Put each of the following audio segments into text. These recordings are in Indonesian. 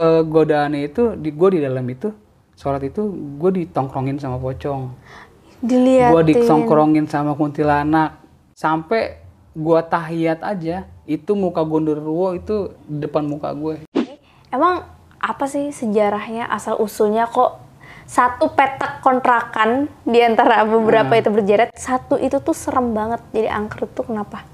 Eh, godaannya itu di gue di dalam itu sholat itu gue ditongkrongin sama pocong Diliatin. gue ditongkrongin sama kuntilanak sampai gue tahiyat aja itu muka gondorwo itu di depan muka gue Emang apa sih sejarahnya asal usulnya kok satu petak kontrakan di antara beberapa Hmm. itu berjerat, satu itu tuh serem banget jadi angker tuh kenapa?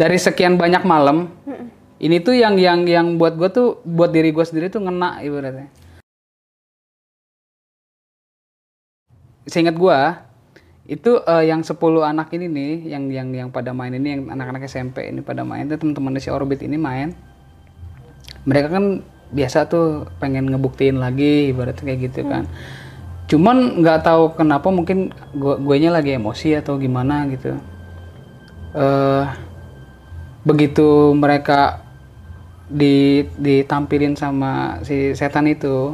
Dari sekian banyak malam ini tuh yang yang yang buat gue tuh buat diri gue sendiri tuh ngena ibaratnya. Seingat gue itu eh, yang 10 anak ini nih yang yang yang pada main ini yang anak-anak SMP ini pada main itu teman-teman si Orbit ini main. Mereka kan biasa tuh pengen ngebuktiin lagi ibaratnya kayak gitu kan. Cuman nggak tahu kenapa mungkin gue nya lagi emosi atau gimana gitu. Eh begitu mereka di ditampilin sama si setan itu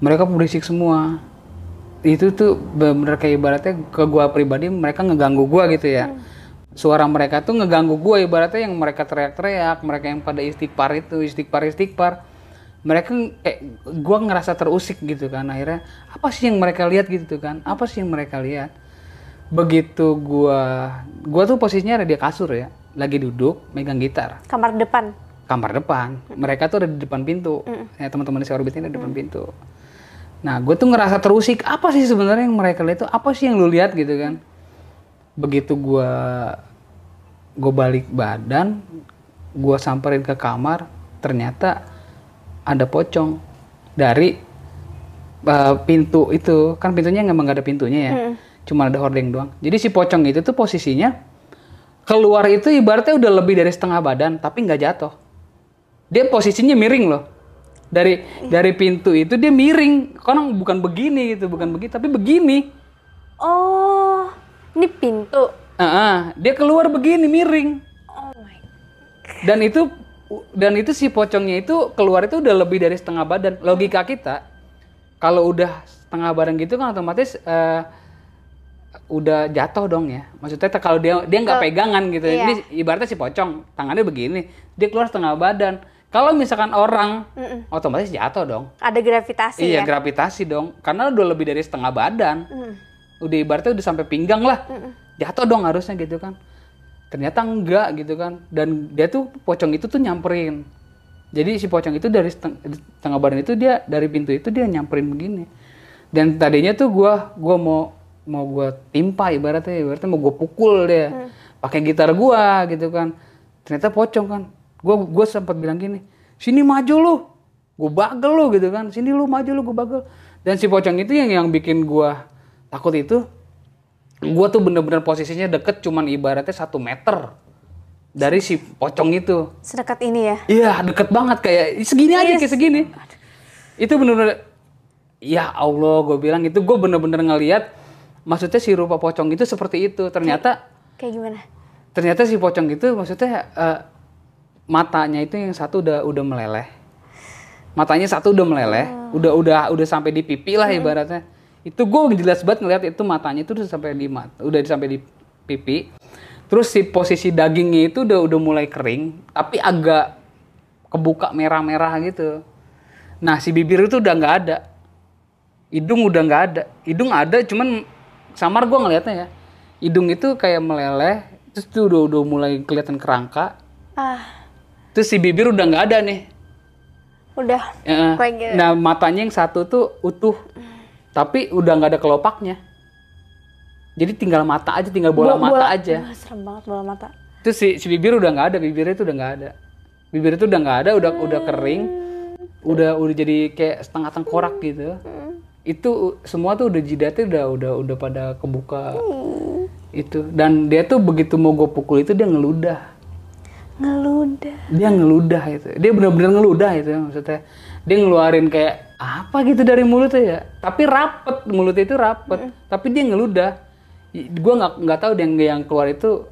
mereka berisik semua. Itu tuh bener kayak ibaratnya ke gua pribadi mereka ngeganggu gua gitu ya. Suara mereka tuh ngeganggu gua ibaratnya yang mereka teriak-teriak mereka yang pada istighfar itu istighfar istighfar. Mereka kayak gua ngerasa terusik gitu kan akhirnya apa sih yang mereka lihat? gitu kan apa sih yang mereka lihat begitu gua gua tuh posisinya ada di kasur ya. Lagi duduk megang gitar. Kamar depan. kamar depan. Mereka tuh ada di depan pintu. Ya teman-teman di orbit ini ada di depan pintu. Nah gue tuh ngerasa terusik apa sih sebenarnya yang mereka lihat tuh? Apa sih yang lu lihat gitu kan? Begitu gua gue balik badan gua samperin ke kamar ternyata ada pocong dari uh, pintu itu. Kan pintunya emang gak ada pintunya ya cuma ada hordeng doang. Jadi si pocong itu tuh posisinya keluar itu ibaratnya udah lebih dari setengah badan tapi nggak jatuh. Dia posisinya miring loh. Dari dari pintu itu dia miring. Karena bukan begini gitu bukan begitu tapi begini. Oh, ini pintu. Ah, ah, dia keluar begini miring. Oh my. dan itu dan itu si pocongnya itu keluar itu udah lebih dari setengah badan. Logika kita kalau udah setengah badan gitu kan otomatis eh, udah jatuh dong ya. Maksudnya kalau dia dia nggak pegangan gitu iya. ini ibaratnya si pocong tangannya begini dia keluar setengah badan. Kalau misalkan orang otomatis jatuh dong. Ada gravitasi iya ya. gravitasi dong. Karena udah lebih dari setengah badan. Mm. udah ibaratnya udah sampai pinggang lah. Jatuh dong harusnya gitu kan. Ternyata enggak gitu kan. Dan dia tuh pocong itu tuh nyamperin. Jadi si pocong itu dari seteng- setengah badan itu dia dari pintu itu dia nyamperin begini. Dan tadinya tuh gua gua mau mau gua timpa ibaratnya ibaratnya mau gua pukul dia. Pakai gitar gua gitu kan. Ternyata pocong kan. Gua gua sempat bilang gini sini maju lu. Gue bagel lu gitu kan. Sini lu maju lu gue bagel. Dan si pocong itu yang yang bikin gua takut itu gua tuh bener-bener posisinya deket cuman ibaratnya satu meter dari si pocong itu. Sedekat ini ya. iya deket banget kayak segini aja kayak segini. Itu bener-bener ya Allah gue bilang itu gue bener-bener ngeliat maksudnya si rupa pocong itu seperti itu. Ternyata Kayak gimana? ternyata si pocong itu maksudnya eh, matanya itu yang satu udah udah meleleh. Matanya satu udah meleleh udah udah udah sampai di pipi lah ibaratnya. Itu gue jelas banget ngeliat itu matanya itu udah sampai di mat udah sampai di pipi. Terus si posisi dagingnya itu udah udah mulai kering tapi agak kebuka merah-merah gitu. Nah si bibir itu udah nggak ada. Hidung udah nggak ada. Hidung ada cuman samar gue ngeliatnya ya hidung itu kayak meleleh terus tuh udah udah mulai kelihatan kerangka. Ah, terus si bibir udah nggak ada nih. Udah. Kayak gitu. nah matanya yang satu tuh utuh tapi udah nggak ada kelopaknya. Jadi tinggal mata aja tinggal bola, Bo- mata aja. Wah, serem banget bola mata. terus si, si bibir udah nggak ada bibirnya itu udah nggak ada. Bibir itu udah nggak ada udah udah kering. Udah udah jadi kayak setengah tengkorak gitu itu semua tuh udah jidatnya udah udah udah pada kebuka. Itu. Dan dia tuh begitu mau gue pukul itu dia ngeludah. Ngeludah. dia ngeludah itu. Dia benar-benar ngeludah itu maksudnya. Dia ngeluarin kayak apa gitu dari mulutnya ya? Tapi rapet mulutnya itu rapet. Tapi dia ngeludah. Gue nggak nggak tahu yang yang keluar itu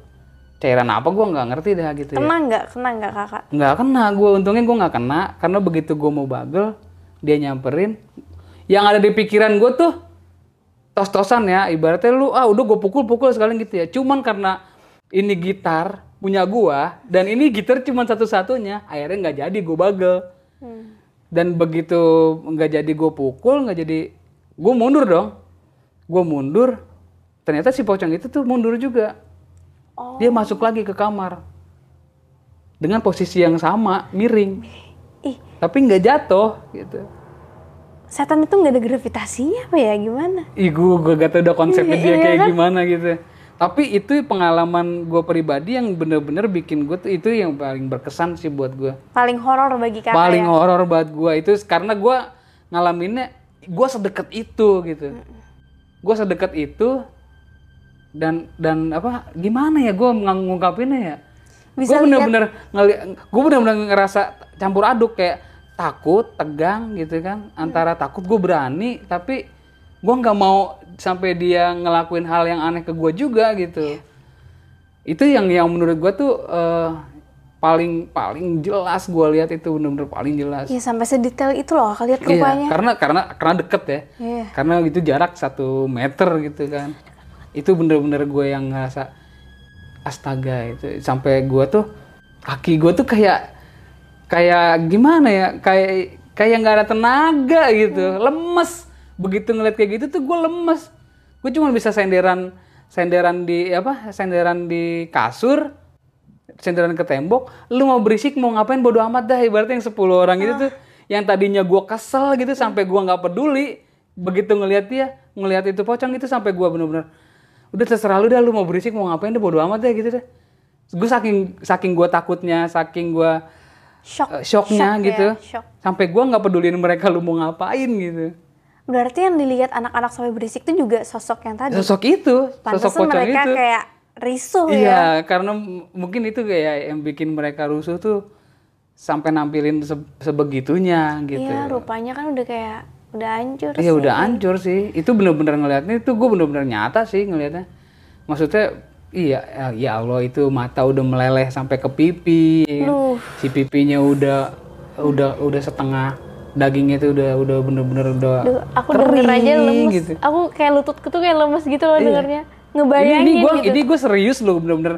cairan apa gue nggak ngerti dah gitu ya. Kena nggak? Kena nggak kakak? nggak kena. Gue untungnya gue nggak kena. Karena begitu gue mau bagel dia nyamperin yang ada di pikiran gue tuh tos-tosan ya ibaratnya lu ah udah gue pukul-pukul sekalian gitu ya. Cuman karena ini gitar punya gua dan ini gitar cuma satu-satunya akhirnya nggak jadi gue bagel dan begitu nggak jadi gue pukul nggak jadi gue mundur dong. Gue mundur ternyata si pocong itu tuh mundur juga. Oh. dia masuk lagi ke kamar. Dengan posisi yang sama miring. Ih, tapi nggak jatuh gitu setan itu nggak ada gravitasinya apa ya? Gimana? Ih, gue, gue gak tau udah konsepnya dia Iya, kayak kan? gimana gitu. Tapi itu pengalaman gue pribadi yang bener-bener bikin gue tuh itu yang paling berkesan sih buat gue. Paling horor bagi kakak paling ya? horor buat gue itu karena gue ngalaminnya gue sedekat itu gitu. Gue sedekat itu dan dan apa gimana ya gue ngungkapinnya ya. Bisa gue bener-bener ngeli gue bener-bener ngerasa campur aduk kayak takut, tegang gitu kan. Antara takut gue berani tapi gue nggak mau sampai dia ngelakuin hal yang aneh ke gue juga gitu. Itu yang yang menurut gue tuh eh, paling paling jelas gue lihat itu bener-bener paling jelas. Iya sampai sedetail itu loh lihat Iya, rupanya. karena karena karena deket ya. Iya. Karena itu jarak satu meter gitu kan. Itu bener-bener gue yang ngerasa astaga itu sampai gue tuh kaki gue tuh kayak kayak gimana ya kayak kayak nggak ada tenaga gitu. Lemes. Begitu ngeliat kayak gitu tuh gue lemes. Gue cuma bisa senderan senderan di apa senderan di kasur senderan ke tembok. Lu mau berisik mau ngapain bodo amat dah. Ibaratnya yang 10 orang itu tuh yang tadinya gua kesel gitu sampai gua nggak peduli. Begitu ngelihat dia ngelihat itu pocong itu sampai gua bener-bener udah terserah lu dah lu mau berisik mau ngapain deh bodo amat deh gitu deh gue saking saking gua takutnya saking gua Shock. eh, shocknya Shock ya, gitu shock. sampai gua nggak peduliin mereka lu mau ngapain gitu Berarti yang dilihat anak-anak sampai berisik itu juga sosok yang tadi. sosok itu sosok Pantesan pocong mereka itu kayak risuh ya. Iya, karena m- mungkin itu kayak yang bikin mereka rusuh tuh sampai nampilin se- sebegitunya gitu. Iya, rupanya kan udah kayak udah hancur. Iya udah hancur sih. Itu bener-bener ngelihatnya itu gue bener-bener nyata sih ngelihatnya. Maksudnya iya ya, ya Allah itu mata udah meleleh sampai ke pipi. Duh. Si pipinya udah udah udah setengah dagingnya tuh udah udah bener-bener udah Duh, aku denger aja kering lemes. gitu. Aku kayak lututku tuh kayak lemes gitu loh dengernya. ini Ngebayangin ini gue gitu. ini gue serius loh bener-bener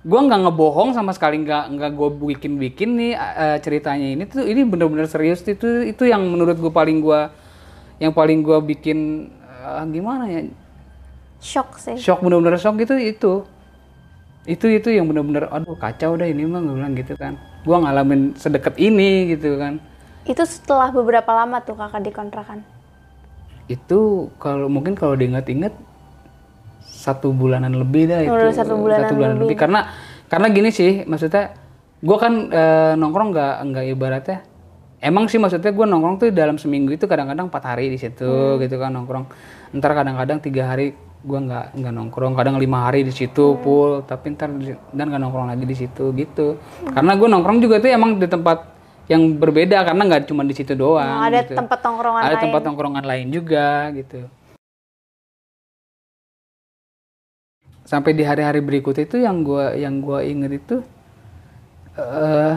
gue nggak ngebohong sama sekali nggak nggak gue bikin bikin nih eh, ceritanya ini tuh ini bener-bener serius itu itu yang menurut gue paling gue yang paling gue bikin eh, gimana ya Shock sih. shock bener-bener shock gitu itu itu itu yang bener-bener aduh kacau dah ini mah gue bilang gitu kan gue ngalamin sedekat ini gitu kan Itu setelah beberapa lama tuh kakak di kontrakan. itu kalau mungkin kalau diingat-ingat satu bulanan lebih dah itu Udah satu bulanan lebih. karena karena gini sih maksudnya gue kan eh, nongkrong nggak nggak ibaratnya emang sih maksudnya gue nongkrong tuh dalam seminggu itu kadang-kadang empat hari di situ Hmm. gitu kan nongkrong ntar kadang-kadang tiga hari gue nggak nggak nongkrong kadang lima hari di situ Hmm. full tapi ntar dan nggak nongkrong lagi di situ gitu karena gue nongkrong juga tuh emang di tempat yang berbeda karena nggak cuma di situ doang Oh, ada gitu tempat tongkrongan ada lain. tempat tongkrongan lain juga gitu sampai di hari-hari berikut itu yang gua yang gua inget itu eh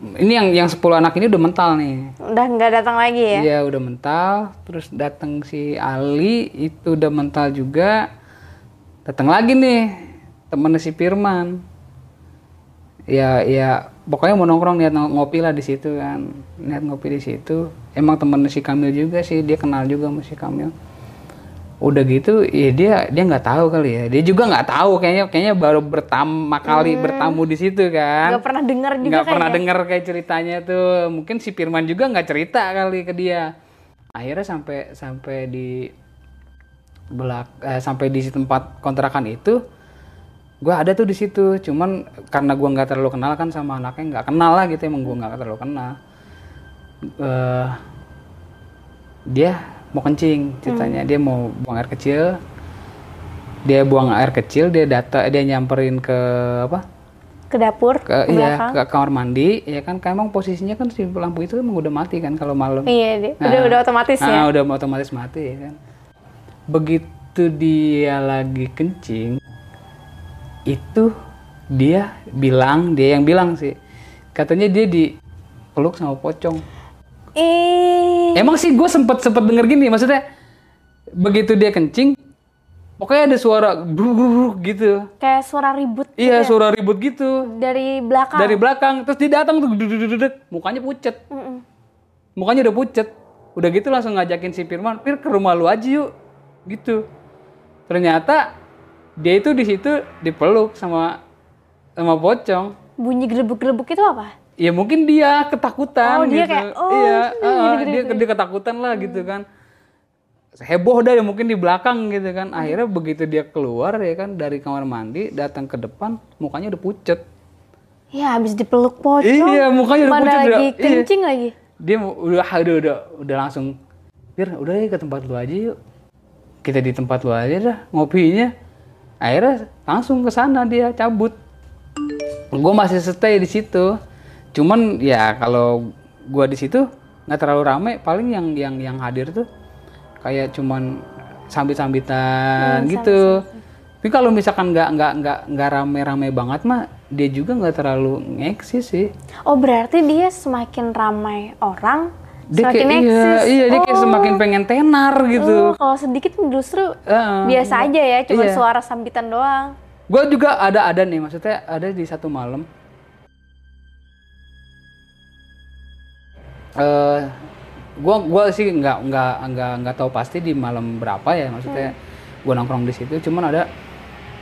ini yang yang 10 anak ini udah mental nih. Udah nggak datang lagi ya? Iya udah mental. Terus datang si Ali itu udah mental juga. Datang lagi nih temennya si Firman. Ya ya pokoknya mau nongkrong niat ng- ngopi lah di situ kan. Niat ngopi di situ. Emang temennya si Kamil juga sih dia kenal juga sama si Kamil udah gitu ya dia dia nggak tahu kali ya. Dia juga nggak tahu kayaknya kayaknya baru pertama kali bertamu di situ kan. Nggak pernah dengar juga nggak pernah ya? dengar kayak ceritanya tuh. Mungkin si Firman juga nggak cerita kali ke dia. Akhirnya sampai sampai di belak eh, sampai di tempat kontrakan itu gua ada tuh di situ. Cuman karena gua nggak terlalu kenal kan sama anaknya nggak kenal lah gitu emang gua nggak terlalu kenal. Eh, dia mau kencing ceritanya. Dia mau buang air kecil. Dia buang air kecil dia data dia nyamperin ke apa? Ke dapur, ke, ke iya ke kamar mandi ya kan? Kan emang posisinya kan si lampu itu emang udah mati kan kalau malam. Iya, deh. Nah, udah udah otomatis ya. ah, udah otomatis mati ya kan? Begitu begitu dia lagi kencing itu dia bilang dia yang bilang sih. Katanya dia dipeluk sama pocong. Ih, emang sih gue sempet sempet denger gini maksudnya begitu dia kencing pokoknya ada suara bruk bruk bruk gitu. Kayak suara ribut iya suara ribut gitu. Dari belakang. dari belakang terus dia datang tuh duduk mukanya pucet. Mm-mm. mukanya udah pucet. Udah gitu langsung ngajakin si Firman Fir ke rumah lu aja yuk. Gitu. Ternyata dia itu di situ dipeluk sama sama pocong. Bunyi gelebuk-gelebuk itu apa? Ya mungkin dia ketakutan Oh, dia gitu. kayak, oh, iya gini, dia gini. dia ketakutan lah gitu kan. Heboh dah ya mungkin di belakang gitu kan. Akhirnya begitu dia keluar ya kan dari kamar mandi datang ke depan mukanya udah pucet. Ya habis dipeluk pocong. Iya, mukanya udah Mana pucet, lagi udah- iya. kencing lagi. dia udah udah udah udah langsung Fir udah ya ke tempat lu aja yuk. Kita di tempat lu aja dah ngopinya. Akhirnya langsung ke sana dia cabut. Gue masih stay di situ cuman ya kalau gua di situ nggak terlalu rame paling yang yang yang hadir tuh kayak cuman sambit-sambitan gitu tapi kalau misalkan nggak nggak nggak nggak rame-rame banget mah dia juga nggak terlalu ngeksis sih Oh berarti dia semakin ramai orang, dia semakin kayak iya eksis. iya dia kayak Oh. semakin pengen tenar gitu Oh, kalau sedikit justru Heeh. biasa aja ya, cuma Iya. suara sambitan doang. gue juga ada ada nih maksudnya ada di satu malam eh gua gua sih nggak nggak nggak nggak tahu pasti di malam berapa ya maksudnya gua nongkrong di situ. Cuman ada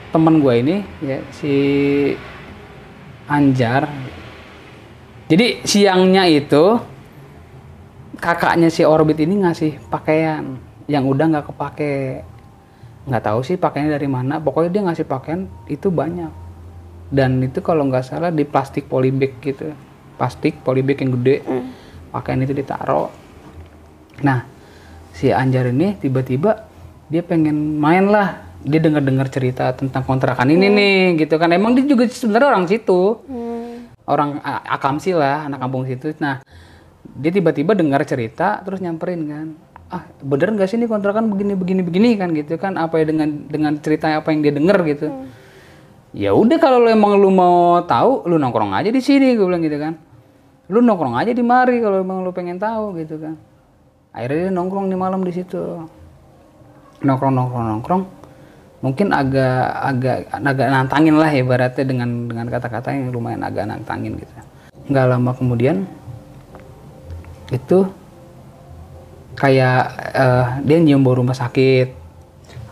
temen gue ini ya si Anjar. Jadi siangnya itu kakaknya si Orbit ini ngasih pakaian yang udah nggak kepake. Nggak tahu sih pakaiannya dari mana. Pokoknya dia ngasih pakaian itu banyak. Dan itu kalau nggak salah di plastik polybag gitu. Plastik polybag yang gede pakaian itu ditaruh. Nah si Anjar ini tiba-tiba dia pengen main lah. Dia dengar-dengar cerita tentang kontrakan ini nih gitu kan. Emang dia juga sebenarnya orang situ. Hmm. orang akamsi lah anak kampung situ. Nah dia tiba-tiba dengar cerita terus nyamperin kan. Ah bener nggak sih ini kontrakan begini begini begini kan gitu kan. Apa ya dengan dengan cerita apa yang dia denger gitu. Ya udah kalau lu emang lu mau tahu lu nongkrong aja di sini gue bilang gitu kan lu nongkrong aja di mari kalau emang lu pengen tahu gitu kan. Akhirnya dia nongkrong di malam di situ. Nongkrong nongkrong nongkrong. Mungkin agak agak agak nantangin lah ibaratnya dengan dengan kata-kata yang lumayan agak nantangin gitu. Nggak lama kemudian itu kayak eh, dia nyium bau rumah sakit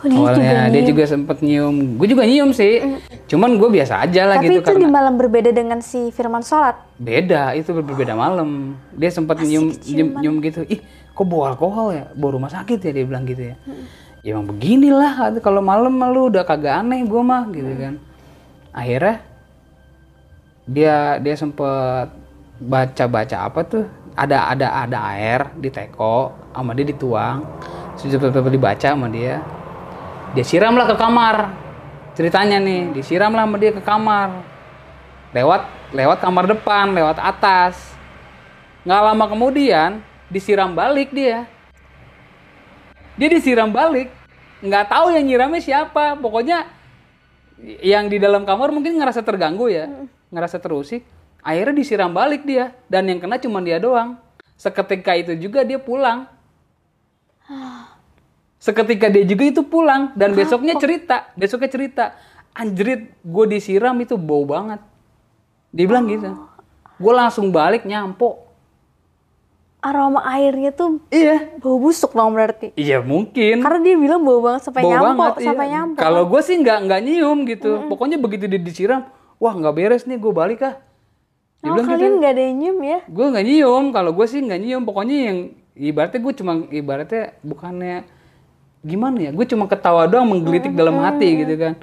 dia awalnya juga dia juga sempet nyium. Gue juga nyium sih. Cuman gue biasa aja lah Tapi gitu itu di malam berbeda dengan si Firman Sholat. beda itu ber- berbeda malam. Dia sempat nyium, nyium nyium gitu. Ih kok bau alkohol ya? Bau rumah sakit ya dia bilang gitu ya. Ya emang beginilah. Kalau malam lu udah kagak aneh gue mah gitu kan. Akhirnya dia dia sempet baca baca apa tuh? Ada ada ada air di teko sama dia dituang. Sudah dibaca sama dia dia siramlah ke kamar. Ceritanya nih disiramlah sama dia ke kamar. Lewat lewat kamar depan lewat atas. Nggak lama kemudian disiram balik dia. Dia disiram balik. Nggak tahu yang nyiramnya siapa. Pokoknya yang di dalam kamar mungkin ngerasa terganggu ya. Ngerasa terusik. Akhirnya disiram balik dia. Dan yang kena cuma dia doang. Seketika itu juga dia pulang seketika dia juga itu pulang dan besoknya cerita besoknya cerita. Anjrit gue disiram itu bau banget. Dia bilang gitu. Gue langsung balik nyampo Aroma airnya tuh iya. bau busuk dong berarti. iya mungkin. Karena dia bilang bau banget sampai bau nyampo, banget iya. sampai nyampo. kalau gue sih nggak nggak nyium gitu. Pokoknya begitu dia disiram wah nggak beres nih gue balik ah. Dia Oh, bilang gitu. kalian nggak ada yang nyium ya? gue nggak nyium. Kalau gue sih nggak nyium. Pokoknya yang ibaratnya gue cuma ibaratnya bukannya gimana ya? Gue cuma ketawa doang menggelitik dalam hati gitu kan.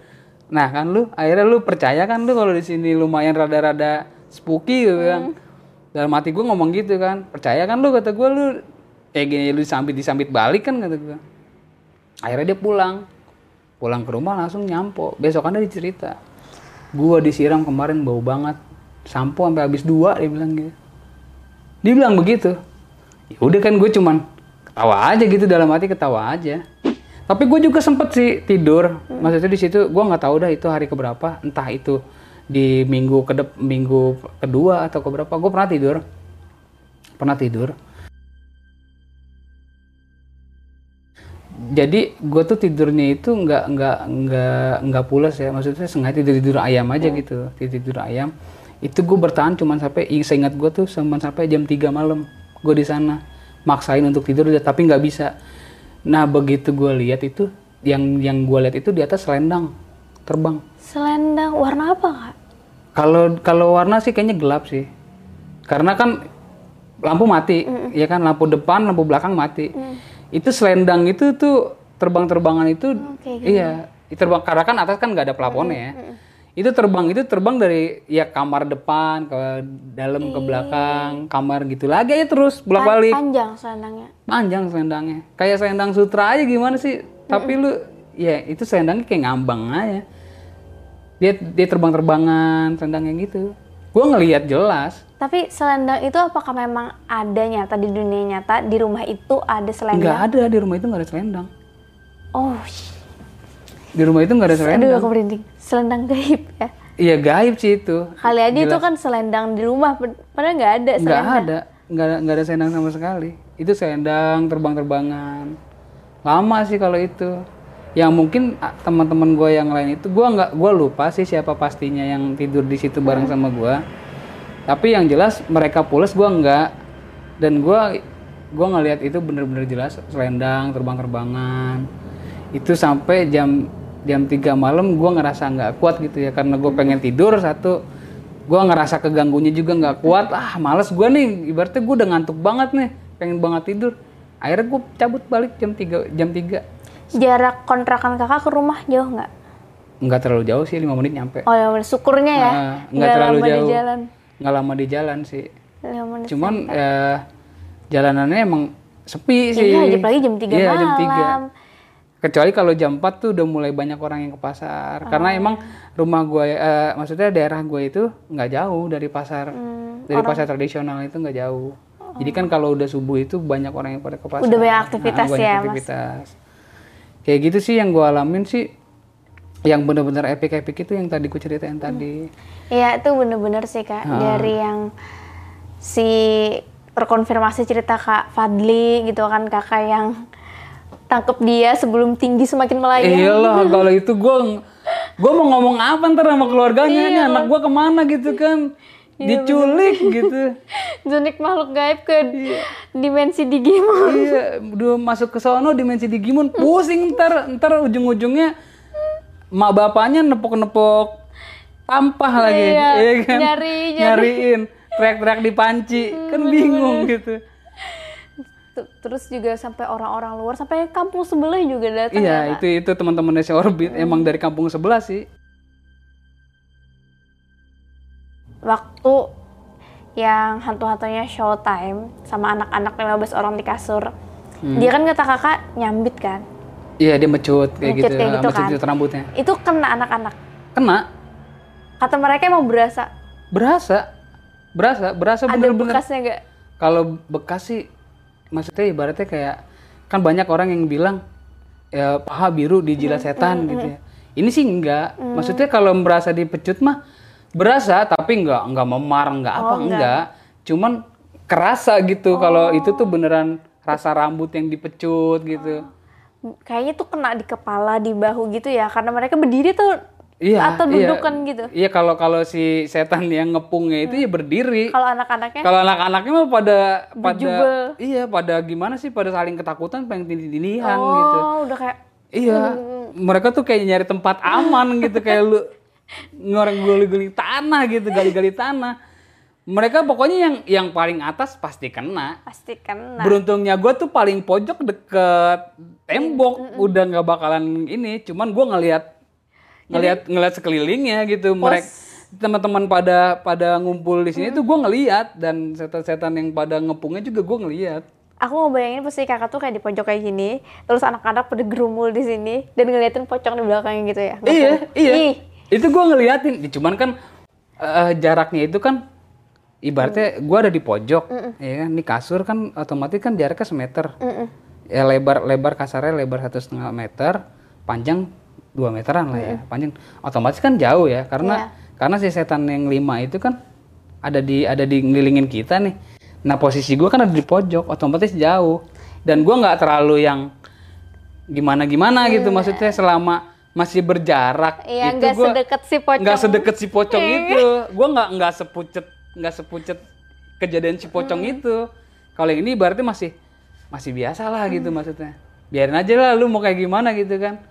Nah kan lu akhirnya lu percaya kan lu kalau di sini lumayan rada-rada spooky gitu kan? Dalam hati gue ngomong gitu kan. Percaya kan lu kata gue lu kayak gini lu disambit disambit balik kan kata gue akhirnya dia pulang. Pulang ke rumah langsung nyampo. Besokannya dia cerita gue disiram kemarin bau banget. Sampo sampai habis dua dia bilang gitu. Dia bilang begitu. Ya udah kan gue cuman ketawa aja gitu dalam hati ketawa aja Tapi gue juga sempet sih tidur. Maksudnya di situ gue nggak tahu dah itu hari keberapa. Entah itu di minggu kedep minggu kedua atau keberapa. Gue pernah tidur. Pernah tidur. Jadi gue tuh tidurnya itu nggak nggak nggak nggak pulas ya. Maksudnya sengaja tidur tidur ayam aja gitu. Tidur tidur ayam. Itu gue bertahan cuman sampai seingat gue tuh cuman sampai jam 3 malam. Gue di sana maksain untuk tidur tapi nggak bisa. Nah begitu gue lihat itu yang yang gue lihat itu di atas selendang terbang. Selendang warna apa kak? Kalau kalau warna sih kayaknya gelap sih. Karena kan lampu mati, ya kan lampu depan, lampu belakang mati. Itu selendang itu tuh terbang-terbangan itu kayak iya, terbang karena kan atas kan nggak ada plafonnya ya. Itu terbang itu terbang dari ya kamar depan ke dalam ke belakang, kamar gitu lagi aja terus bolak-balik. Panjang selendangnya. Panjang selendangnya. Kayak selendang sutra aja gimana sih? Tapi lu ya itu selendangnya kayak ngambang aja. Dia dia terbang-terbangan selendangnya gitu. Gue ngelihat jelas. Tapi selendang itu apakah memang ada nyata di dunia nyata di rumah itu ada Nggak selendang? ada di rumah itu nggak ada selendang. Oh, Di rumah itu nggak ada aduh selendang. aku merinding. Selendang gaib ya. Iya gaib sih itu. Kali aja itu kan selendang di rumah, pad- padahal nggak ada Nggak selendang. ada, nggak ada nggak ada selendang sama sekali. Itu selendang terbang-terbangan. Lama sih kalau itu. Yang mungkin teman-teman gue yang lain itu gue nggak gue lupa sih siapa pastinya yang tidur di situ bareng sama gue. Tapi yang jelas mereka pulas gue nggak. Dan gue gue ngelihat itu bener-bener jelas selendang terbang-terbangan. Itu sampai jam jam 3 malam gue ngerasa nggak kuat gitu ya karena gue pengen tidur satu gue ngerasa keganggunya juga nggak kuat ah males gue nih ibaratnya gue udah ngantuk banget nih pengen banget tidur akhirnya gue cabut balik jam 3 jam 3 Jarak kontrakan kakak ke rumah jauh nggak? nggak terlalu jauh sih lima menit nyampe Oh ya syukurnya ya. Nah, nggak terlalu lama jauh di jalan. nggak lama di jalan sih menit. cuman eh, jalanannya emang sepi sih Iya, apalagi jam 3 Iya, malam. jam 3 kecuali kalau jam 4 tuh udah mulai banyak orang yang ke pasar. Oh, karena iya. emang rumah gue eh, maksudnya daerah gue itu nggak jauh dari pasar. Hmm, dari pasar tradisional itu nggak jauh. Jadi kan kalau udah subuh itu banyak orang yang pada ke pasar. Udah banyak aktivitas banyak ya, Mas? aktivitas. Kayak gitu sih yang gue alamin sih yang bener-bener epic-epic itu yang tadi gue ceritain tadi. Iya itu bener-bener sih kak. Dari yang si terkonfirmasi cerita kak Fadli gitu kan kakak yang tangkep dia sebelum tinggi semakin melayang. Iyalah kalau itu gue gue mau ngomong apa ntar sama keluarganya? Iya. ini anak gue ke mana gitu kan? Diculik gitu. Zunik makhluk gaib ke dimensi Digimon. iya udah masuk ke sono dimensi Digimon. Pusing ntar ntar ujung-ujungnya mak bapaknya nepok-nepok tampah lagi. Iya, iya kan? nyari- nyari. nyariin teriak-teriak di panci kan bingung gitu Terus juga sampai orang-orang luar sampai kampung sebelah juga datang. ya, iya Kak? itu itu teman-teman si orbit emang dari kampung sebelah sih Waktu yang hantu-hantunya showtime sama anak-anak 15 orang di kasur. Hmm. Dia kan kata kakak nyambit kan. iya dia mecut kayak Mecut gitu, kayak gitu mecut kan. rambutnya Itu kena anak-anak. kena Kata mereka emang berasa. berasa berasa berasa Ada bener-bener bekasnya nggak? kalau bekas sih maksudnya ibaratnya kayak kan banyak orang yang bilang ya paha biru dijilat Hmm, setan gitu ya. Ini sih enggak. Maksudnya kalau merasa dipecut mah berasa tapi enggak enggak memar enggak apa enggak. cuman kerasa gitu kalau itu tuh beneran rasa rambut yang dipecut gitu. Kayaknya tuh kena di kepala, di bahu gitu ya. Karena mereka berdiri tuh iya atau iya. dudukan gitu. iya kalau kalau si setan yang ngepungnya itu ya berdiri Kalau anak-anaknya Kalau anak-anaknya mah pada pada Berjubel. iya pada gimana sih pada saling ketakutan pengen tindih-tindihan oh gitu. udah kayak Iya. Mereka tuh kayak nyari tempat aman gitu kayak lu ngoreng gali-gali tanah gitu, gali-gali tanah. Mereka pokoknya yang yang paling atas pasti kena. pasti kena. Beruntungnya gue tuh paling pojok deket tembok, udah nggak bakalan ini. Cuman gue ngelihat ngelihat ngelihat sekelilingnya gitu. Mereka teman-teman pada pada ngumpul di sini tuh gue ngelihat dan setan-setan yang pada ngepungnya juga gue ngelihat. Aku mau bayangin pasti kakak tuh kayak di pojok kayak gini, terus anak-anak pada gerumul di sini dan ngeliatin pocong di belakangnya gitu ya. Iya, iya. Ih, Itu gue ngeliatin. Cuman kan eh, jaraknya itu kan ibaratnya gue ada di pojok, ya kan. Di kasur kan otomatis kan jaraknya semeter. ya lebar lebar kasarnya lebar satu setengah meter panjang dua meteran lah ya panjang. Otomatis kan jauh ya karena karena si setan yang lima itu kan ada di ada di ngelilingin kita nih. Nah posisi gue kan ada di pojok otomatis jauh. Dan gua nggak terlalu yang gimana gimana gitu maksudnya selama masih berjarak Iya, itu nggak sedekat si pocong. nggak sedekat si pocong itu. Gue nggak nggak sepucet nggak sepucet kejadian si pocong itu. Kalau yang ini berarti masih masih biasa lah gitu maksudnya. Biarin aja lah lu mau kayak gimana gitu kan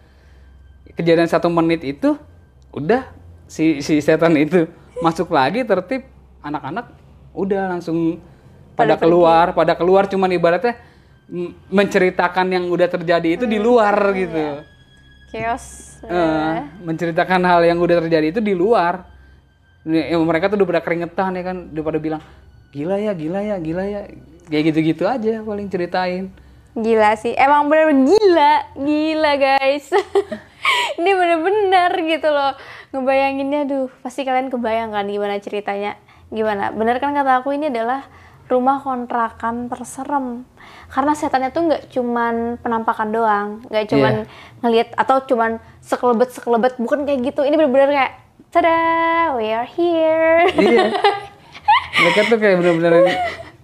kejadian satu menit itu udah si si setan itu masuk lagi tertib anak-anak udah langsung pada keluar pada keluar cuman ibaratnya menceritakan yang udah terjadi itu di luar gitu chaos Eh, menceritakan hal yang udah terjadi itu di luar. Ya, mereka tuh udah pada keringetan ya kan, udah pada bilang gila ya, gila ya, gila ya, kayak gitu-gitu aja paling ceritain. Gila sih, emang bener gila, gila guys. Ini bener-bener gitu loh. Ngebayanginnya, duh, pasti kalian kebayang kan gimana ceritanya. Gimana? Bener kan kata aku ini adalah rumah kontrakan terserem. Karena setannya tuh nggak cuman penampakan doang, nggak cuman ngelihat atau cuman sekelebet sekelebet, bukan kayak gitu. Ini bener-bener kayak, tada, we are here. Iya. mereka tuh kayak bener-bener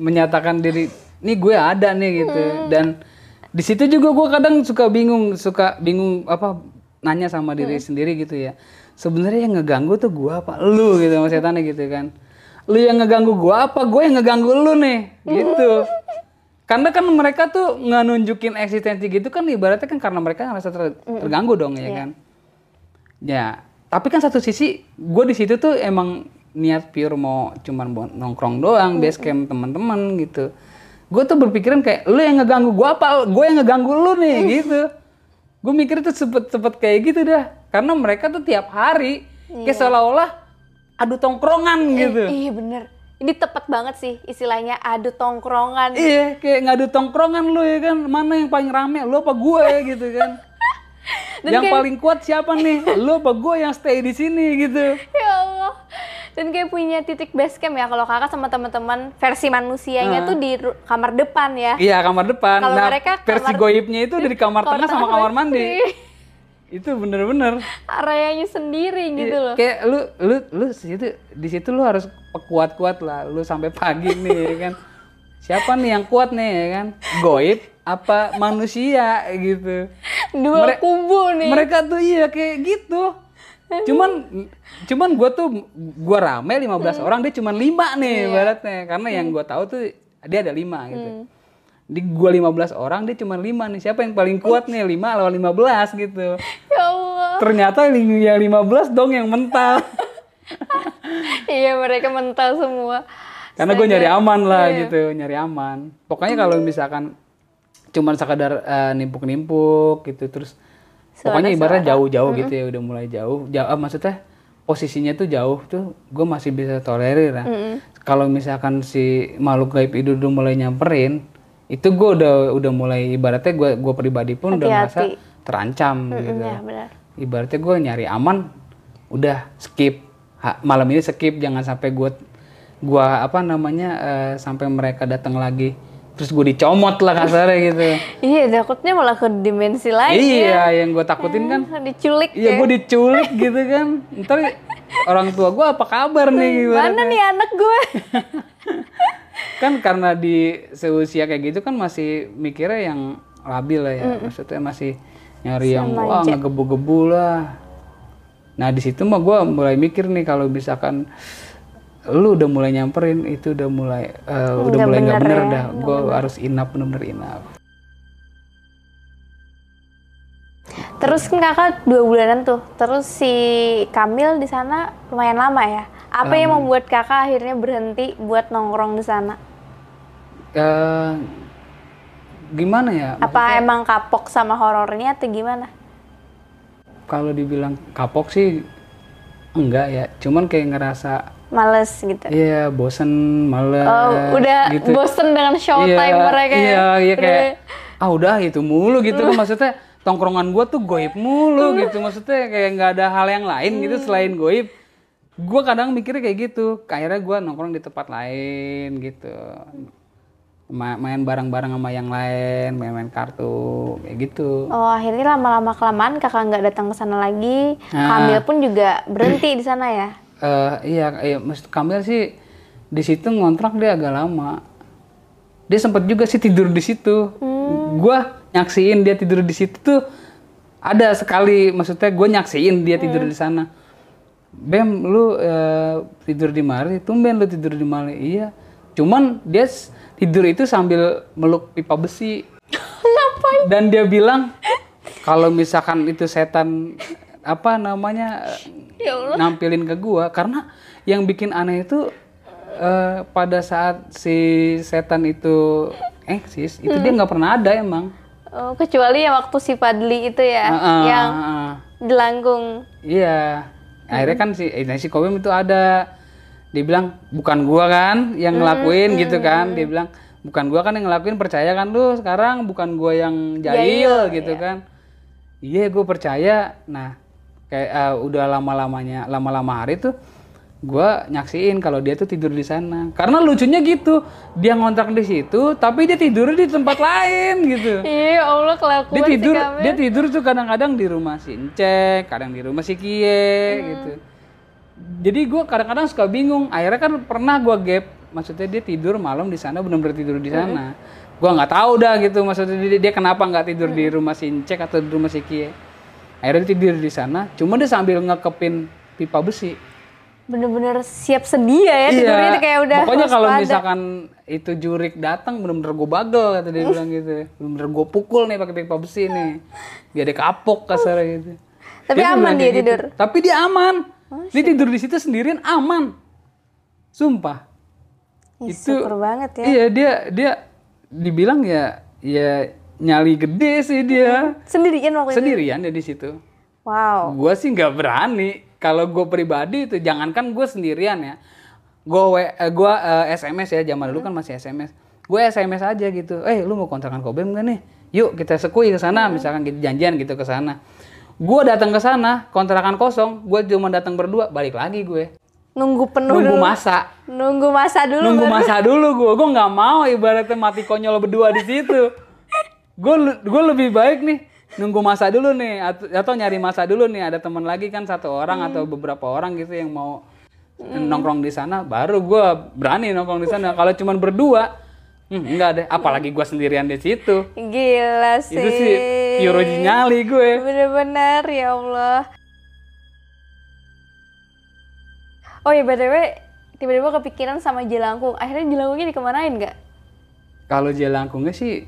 menyatakan diri, nih gue ada nih gitu. Dan di situ juga gue kadang suka bingung, suka bingung apa nanya sama diri sendiri gitu ya. Sebenarnya yang ngeganggu tuh gue apa? Lu gitu sama setannya gitu kan. Lu yang ngeganggu gue apa? Gue yang ngeganggu lu nih gitu. Karena kan mereka tuh nggak nunjukin eksistensi gitu kan ibaratnya kan karena mereka ngerasa ter- terganggu dong ya kan. Ya, tapi kan satu sisi gue di situ tuh emang niat pure mau cuman nongkrong doang, base camp teman-teman gitu. Gue tuh berpikiran kayak lu yang ngeganggu gue apa? Gue yang ngeganggu lu nih gitu. Gue mikir tuh sempet-sempet kayak gitu dah. Karena mereka tuh tiap hari kayak seolah-olah adu tongkrongan gitu. Iya bener. Ini tepat banget sih istilahnya adu tongkrongan. Iya, kayak ngadu tongkrongan lu ya kan. Mana yang paling rame? Lu apa gue gitu kan. yang paling kuat siapa nih? Lu apa gue yang stay di sini gitu. Ya. Dan kayak punya titik base camp ya kalau kakak sama teman-teman versi manusianya tuh di kamar depan ya. Iya, kamar depan. Kalau nah, mereka versi kamar- goibnya itu dari kamar kamar tengah sama kamar mandi. Itu bener-bener. Areanya sendiri gitu Iya, loh. Kayak lu lu lu situ di situ lu harus kuat-kuat lah. Lu sampai pagi nih ya kan. Siapa nih yang kuat nih ya kan? Goib apa manusia gitu. Dua mere- kubu nih. Mereka tuh iya kayak gitu. Cuman cuman gua tuh gua rame 15 orang dia cuman 5 nih ibaratnya. Karena yang gua tahu tuh dia ada 5 gitu. Di gua 15 orang dia cuman 5 nih. Siapa yang paling kuat nih? 5 lawan 15 gitu. Ya Allah. Ternyata yang 15 dong yang mental. iya mereka mental semua. Karena gue nyari aman lah gitu, nyari aman. Pokoknya kalau misalkan cuman sekadar eh, nimpuk-nimpuk gitu terus pokoknya ibaratnya jauh-jauh gitu ya udah mulai jauh. Jauh ah, maksudnya posisinya tuh jauh tuh gue masih bisa tolerir ya. Kalau misalkan si makhluk gaib itu udah mulai nyamperin, itu gue udah udah mulai ibaratnya gue gue pribadi pun udah merasa terancam gitu. Ya benar. Ibaratnya gue nyari aman, udah skip Ha- malam ini skip jangan sampai gue gua apa namanya eh, sampai mereka datang lagi terus gue dicomot lah kasarnya gitu. Iya takutnya malah ke dimensi lain. iya yang gue takutin kan. Diculik iya ya. gue diculik gitu kan. Ntar orang tua gue apa kabar nih gimana Mana nih anak gue? kan karena di seusia kayak gitu kan masih mikirnya yang labil lah ya. Maksudnya masih nyari yang wah ngegebu-gebu lah. Nah di situ mah gue mulai mikir nih kalau misalkan lu udah mulai nyamperin itu udah mulai eh, udah mulai nggak bener dah gue harus inap bener-bener inap Terus kan kakak dua bulanan tuh. Terus si Kamil di sana lumayan lama ya. Apa yang membuat kakak akhirnya berhenti buat nongkrong di sana? Eh, gimana ya Apa emang kapok sama horornya atau gimana? kalau dibilang kapok sih enggak ya cuman kayak ngerasa Males gitu. iya bosen males Oh, udah gitu. bosen dengan showtime mereka ya? Iya, iya Udah- kayak ah udah itu mulu gitu kan maksudnya tongkrongan gua tuh goib mulu gitu maksudnya kayak nggak ada hal yang lain gitu Hmm. selain goib. Gua kadang mikirnya kayak gitu. Akhirnya gua nongkrong di tempat lain gitu. Ma- main bareng-bareng sama yang lain main-main kartu kayak gitu Oh akhirnya lama-lama kelamaan kakak nggak datang ke sana lagi. Nah. Kamil pun juga berhenti di sana ya. Eh iya iya maksud Kamil sih di situ ngontrak dia agak lama. Dia sempet juga sih tidur di situ. Gua nyaksiin dia tidur di situ tuh ada sekali maksudnya gue nyaksiin dia tidur di sana. Bem lu eh, tidur di mari tumben lu tidur di mari. Iya cuman dia tidur itu sambil meluk pipa besi. Dan dia bilang kalau misalkan itu setan apa namanya Ya nampilin ke gua. Karena yang bikin aneh itu eh, pada saat si setan itu eksis itu dia nggak pernah ada emang. Oh, kecuali yang waktu si Padli itu ya, Ah, ah, yang ah. jelangkung. iya. Akhirnya kan si eh, si Kobem itu ada. Dia bilang bukan gua kan yang ngelakuin gitu kan. dia bilang bukan gua kan yang ngelakuin percaya kan lu sekarang? Bukan gua yang jahil gitu kan. Iya gue percaya. Nah kayak eh, udah lama lamanya lama lama hari tuh gua nyaksiin kalau dia tuh tidur di sana. Karena lucunya gitu dia ngontrak di situ tapi dia tidur di tempat lain gitu. Iya Allah kelakuan dia tidur Kamil. dia tidur tuh kadang-kadang di rumah si Encek kadang di rumah si Kie gitu. Jadi gua kadang-kadang suka bingung. Akhirnya kan pernah gua gap maksudnya dia tidur malam di sana benar-benar tidur di sana. Gua nggak tahu dah gitu maksudnya dia, dia kenapa nggak tidur di rumah si Encek atau di rumah si Kie akhirnya dia tidur di sana cuma dia sambil ngekepin pipa besi Bener-bener siap sedia ya tidurnya tuh kayak udah Iya. Pokoknya kalau misalkan itu jurik datang bener-bener gue bagel kata dia bilang gitu. Bener-bener gue pukul nih pakai pipa besi nih. Biar dia kapok kasar gitu. Tapi tuh aman dia gitu. tidur? Tapi dia aman. dia tidur di situ sendirian aman. Sumpah. Ih, itu syukur banget ya. Iya dia dia dibilang ya ya nyali gede sih dia. Sendirian waktu itu. Sendirian dia di situ. Wow. Gue sih nggak berani. Kalau gue pribadi itu jangankan gue sendirian ya. Gue eh, gua eh, SMS ya zaman dulu kan masih SMS. Gue SMS aja gitu. Eh lu mau kontrakan Kobem gak nih? Yuk kita sekui ke sana misalkan gitu janjian gitu ke sana. Gue datang ke sana kontrakan kosong. Gue cuma datang berdua balik lagi gue. Nunggu penuh Nunggu dulu. masa. Nunggu masa dulu. Nunggu baru- masa dulu gue. Gue nggak mau ibaratnya mati konyol berdua di situ. Gue gue lebih baik nih nunggu masa dulu nih atau, atau nyari masa dulu nih ada teman lagi kan satu orang atau beberapa orang gitu yang mau nongkrong di sana baru gue berani nongkrong di sana kalau cuman berdua hmm, enggak deh apalagi gue sendirian di situ Gila sih. itu sih pure nyali gue Bener-bener ya Allah. Oh ya btw tiba-tiba kepikiran sama jelangkung. Akhirnya jelangkungnya dikemanain nggak? Kalau jelangkungnya sih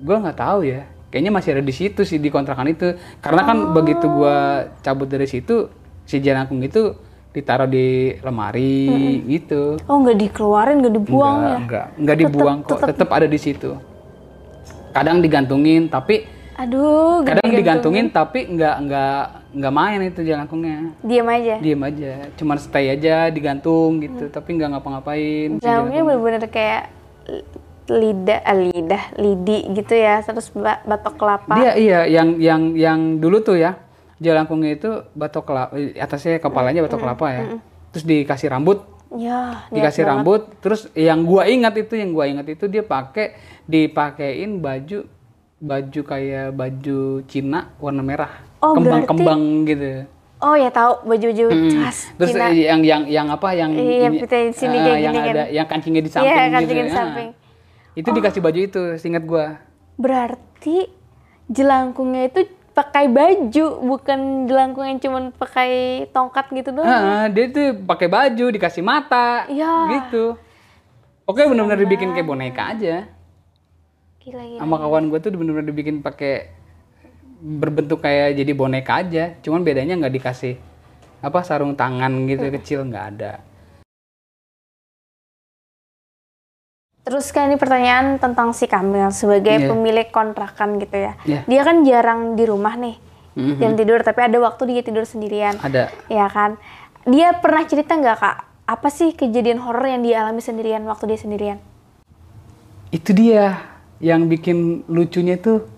gue nggak tahu ya. Kayaknya masih ada di situ sih di kontrakan itu. Karena kan begitu gua cabut dari situ si jelangkung itu ditaruh di lemari gitu. Oh nggak dikeluarin, nggak dibuang enggak, ya? enggak, enggak dibuang kok, tetap ada di situ. Kadang digantungin tapi Aduh, kadang gantung. digantungin tapi enggak enggak enggak main itu jelangkungnya. Diam aja. Diem aja, cuman stay aja digantung gitu, tapi enggak ngapa-ngapain. si Jelangkungnya bener-bener kayak lidah, ah, lidah, lidi gitu ya, terus ba- batok kelapa. Dia iya yang yang yang dulu tuh ya jelangkungnya itu batok kelapa atasnya kepalanya batok kelapa ya. Terus dikasih rambut, Ya, dikasih banget. rambut. Terus yang gua ingat itu yang gua ingat itu dia pakai dipakein baju baju kayak baju Cina warna merah, Oh, kembang-kembang gitu. Oh ya tahu baju-baju khas Terus Cina. yang yang yang apa yang Iya, ini, ah, kayak yang gini kan. ada yang kancingnya di samping Iya, gitu. kancingnya di ah. samping. Oh. Itu dikasih baju itu, seingat gua. Berarti jelangkungnya itu pakai baju, bukan jelangkung yang cuman pakai tongkat gitu doang. Ah, dia tuh pakai baju, dikasih mata, Iya. gitu. Oke, benar-benar dibikin kayak boneka aja. Gila gila. Sama kawan gue tuh benar-benar dibikin pakai berbentuk kayak jadi boneka aja. Cuman bedanya nggak dikasih apa sarung tangan gitu kecil nggak ada. Terus kan ini pertanyaan tentang si Kamil sebagai Iya. pemilik kontrakan gitu ya. Iya. Dia kan jarang di rumah nih. Mhm. Jam tidur, tapi ada waktu dia tidur sendirian. Ada. Ya kan? Dia pernah cerita nggak kak? Apa sih kejadian horor yang dia alami sendirian waktu dia sendirian? Itu dia yang bikin lucunya tuh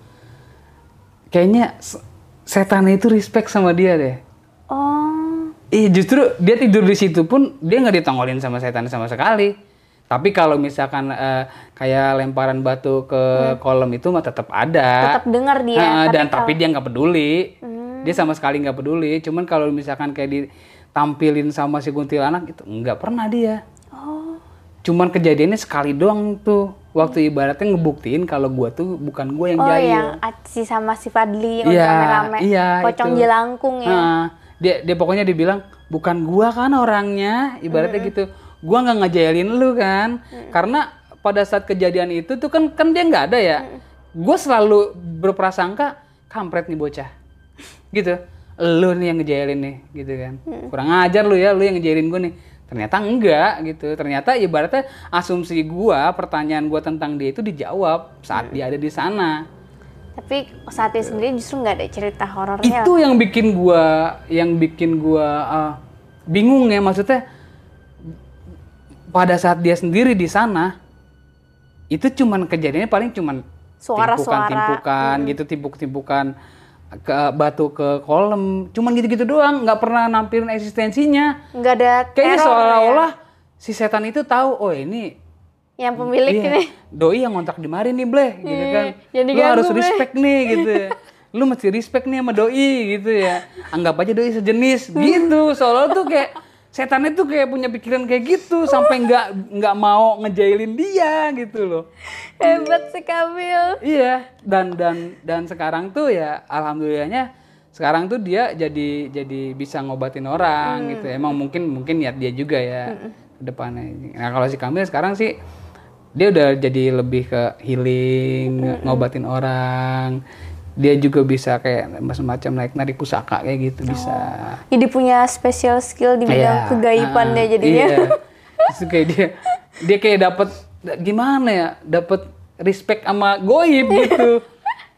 kayaknya se- setan itu respect sama dia deh. Oh, Ih justru dia tidur di situ pun dia nggak ditongolin sama setan sama sekali. Tapi kalau misalkan eh, kayak lemparan batu ke kolam itu mah tetap ada. Tetap dengar dia, Ha, tapi dan kalau- tapi dia nggak peduli. Hmm. Dia sama sekali nggak peduli. Cuman kalau misalkan kayak ditampilin sama si kuntilanak itu nggak pernah dia. Oh, Cuman kejadiannya sekali doang tuh. Waktu ibaratnya ngebuktiin kalau gua tuh bukan gua yang oh jahil. yang si sama si Fadli yang Iya, rame-rame, iya, pocong itu. jelangkung ya. Nah, dia dia pokoknya dibilang bukan gua kan orangnya, ibaratnya gitu. Gua nggak ngejailin lu kan, karena pada saat kejadian itu tuh kan kan dia nggak ada ya. Gua selalu berprasangka kampret nih bocah, gitu. Lu nih yang ngejailin nih, gitu kan. Kurang ajar lu ya, lu yang ngejailin gua nih. Ternyata enggak gitu. Ternyata ibaratnya asumsi gua, pertanyaan gua tentang dia itu dijawab saat dia ada di sana. Tapi saat dia sendiri justru nggak ada cerita horornya. itu yang bikin gua yang bikin gua uh, bingung ya maksudnya pada saat dia sendiri di sana itu cuman kejadiannya paling cuman Suara-suara. timpukan-timpukan gitu timpuk-timpukan ke batu ke kolam cuman gitu-gitu doang nggak pernah nampilin eksistensinya Nggak ada kayaknya teror seolah-olah si setan itu tahu oh ini ya. yang pemilik Iya, ini. doi yang ngontrak di mari nih bleh gitu kan yang lu harus Bleh. respect nih gitu ya lu mesti respect nih sama doi gitu ya anggap aja doi sejenis gitu soalnya tuh kayak setan itu kayak punya pikiran kayak gitu sampai nggak nggak mau ngejailin dia gitu loh Hebat sih Kamil. iya dan dan dan sekarang tuh ya alhamdulillahnya sekarang tuh dia jadi jadi bisa ngobatin orang Hmm. gitu emang mungkin mungkin niat dia juga ya ke depannya nah kalau si Kamil sekarang sih dia udah jadi lebih ke healing Hmm. ngobatin orang dia juga bisa kayak semacam naik narik pusaka kayak gitu bisa Jadi punya special skill di bidang kegaiban ah, ya jadinya. Iya. Terus kayak dia dia kayak dapat gimana ya? Dapat respect sama goib gitu.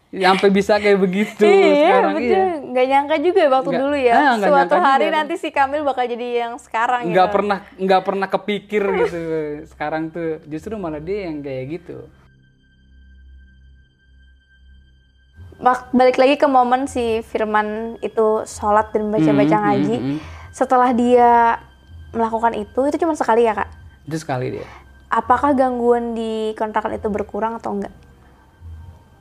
Sampai bisa kayak begitu iya, sekarang betul. iya. Nggak nyangka juga ya waktu Nggak- dulu ya. ah, Suatu hari juga. nanti si Kamil bakal jadi yang sekarang Nggak ya. pernah nggak pernah kepikir gitu. Sekarang tuh justru malah dia yang kayak gitu. Balik lagi ke momen si Firman itu sholat dan baca-baca Hmm, ngaji. hmm, hmm. Setelah dia melakukan itu, itu cuma sekali ya kak? Itu sekali dia. Apakah gangguan di kontrakan itu berkurang atau enggak?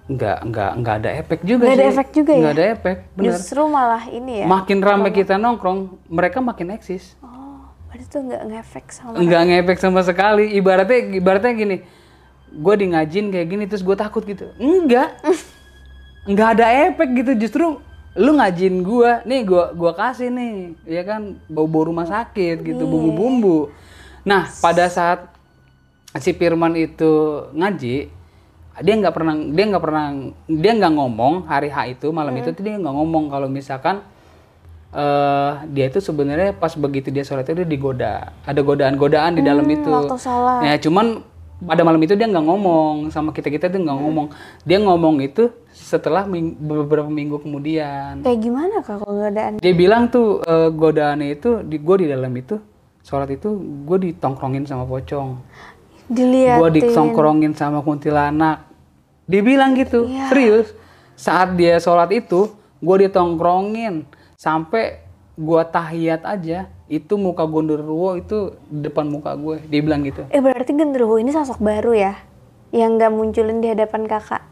Nggak nggak nggak ada efek juga Nggak ada sih. efek juga ya? Nggak ada efek, bener. Justru malah ini ya. Makin ramai kita nongkrong, mereka makin eksis. oh, berarti tuh nggak ngefek sama. nggak ngefek sama sekali ibaratnya ibaratnya gini gue di ngajin kayak gini terus gue takut gitu enggak nggak ada efek gitu justru lu ngajin gue nih gue gua kasih nih ya kan bau bau rumah sakit gitu bumbu bumbu nah pada saat si Firman itu ngaji dia nggak pernah dia nggak pernah dia nggak ngomong hari H itu malam itu tuh dia nggak ngomong kalau misalkan eh dia itu sebenarnya pas begitu dia sholat itu dia digoda ada godaan-godaan di dalam itu. waktu sholat. ya cuman pada malam itu dia nggak ngomong sama kita kita tuh nggak ngomong. Dia ngomong itu setelah ming- beberapa minggu kemudian. Kayak gimana kak kalau ada dia bilang tuh eh, godaannya itu di gue di dalam itu sholat itu gue ditongkrongin sama pocong. Dilihat gue ditongkrongin sama kuntilanak. Dia bilang gitu Iya. serius. Saat dia sholat itu gue ditongkrongin. Sampai gue tahiyat aja itu muka gondorwo itu depan muka gue dia bilang gitu Eh berarti genderuwo ini sosok baru ya? Yang nggak munculin di hadapan kakak.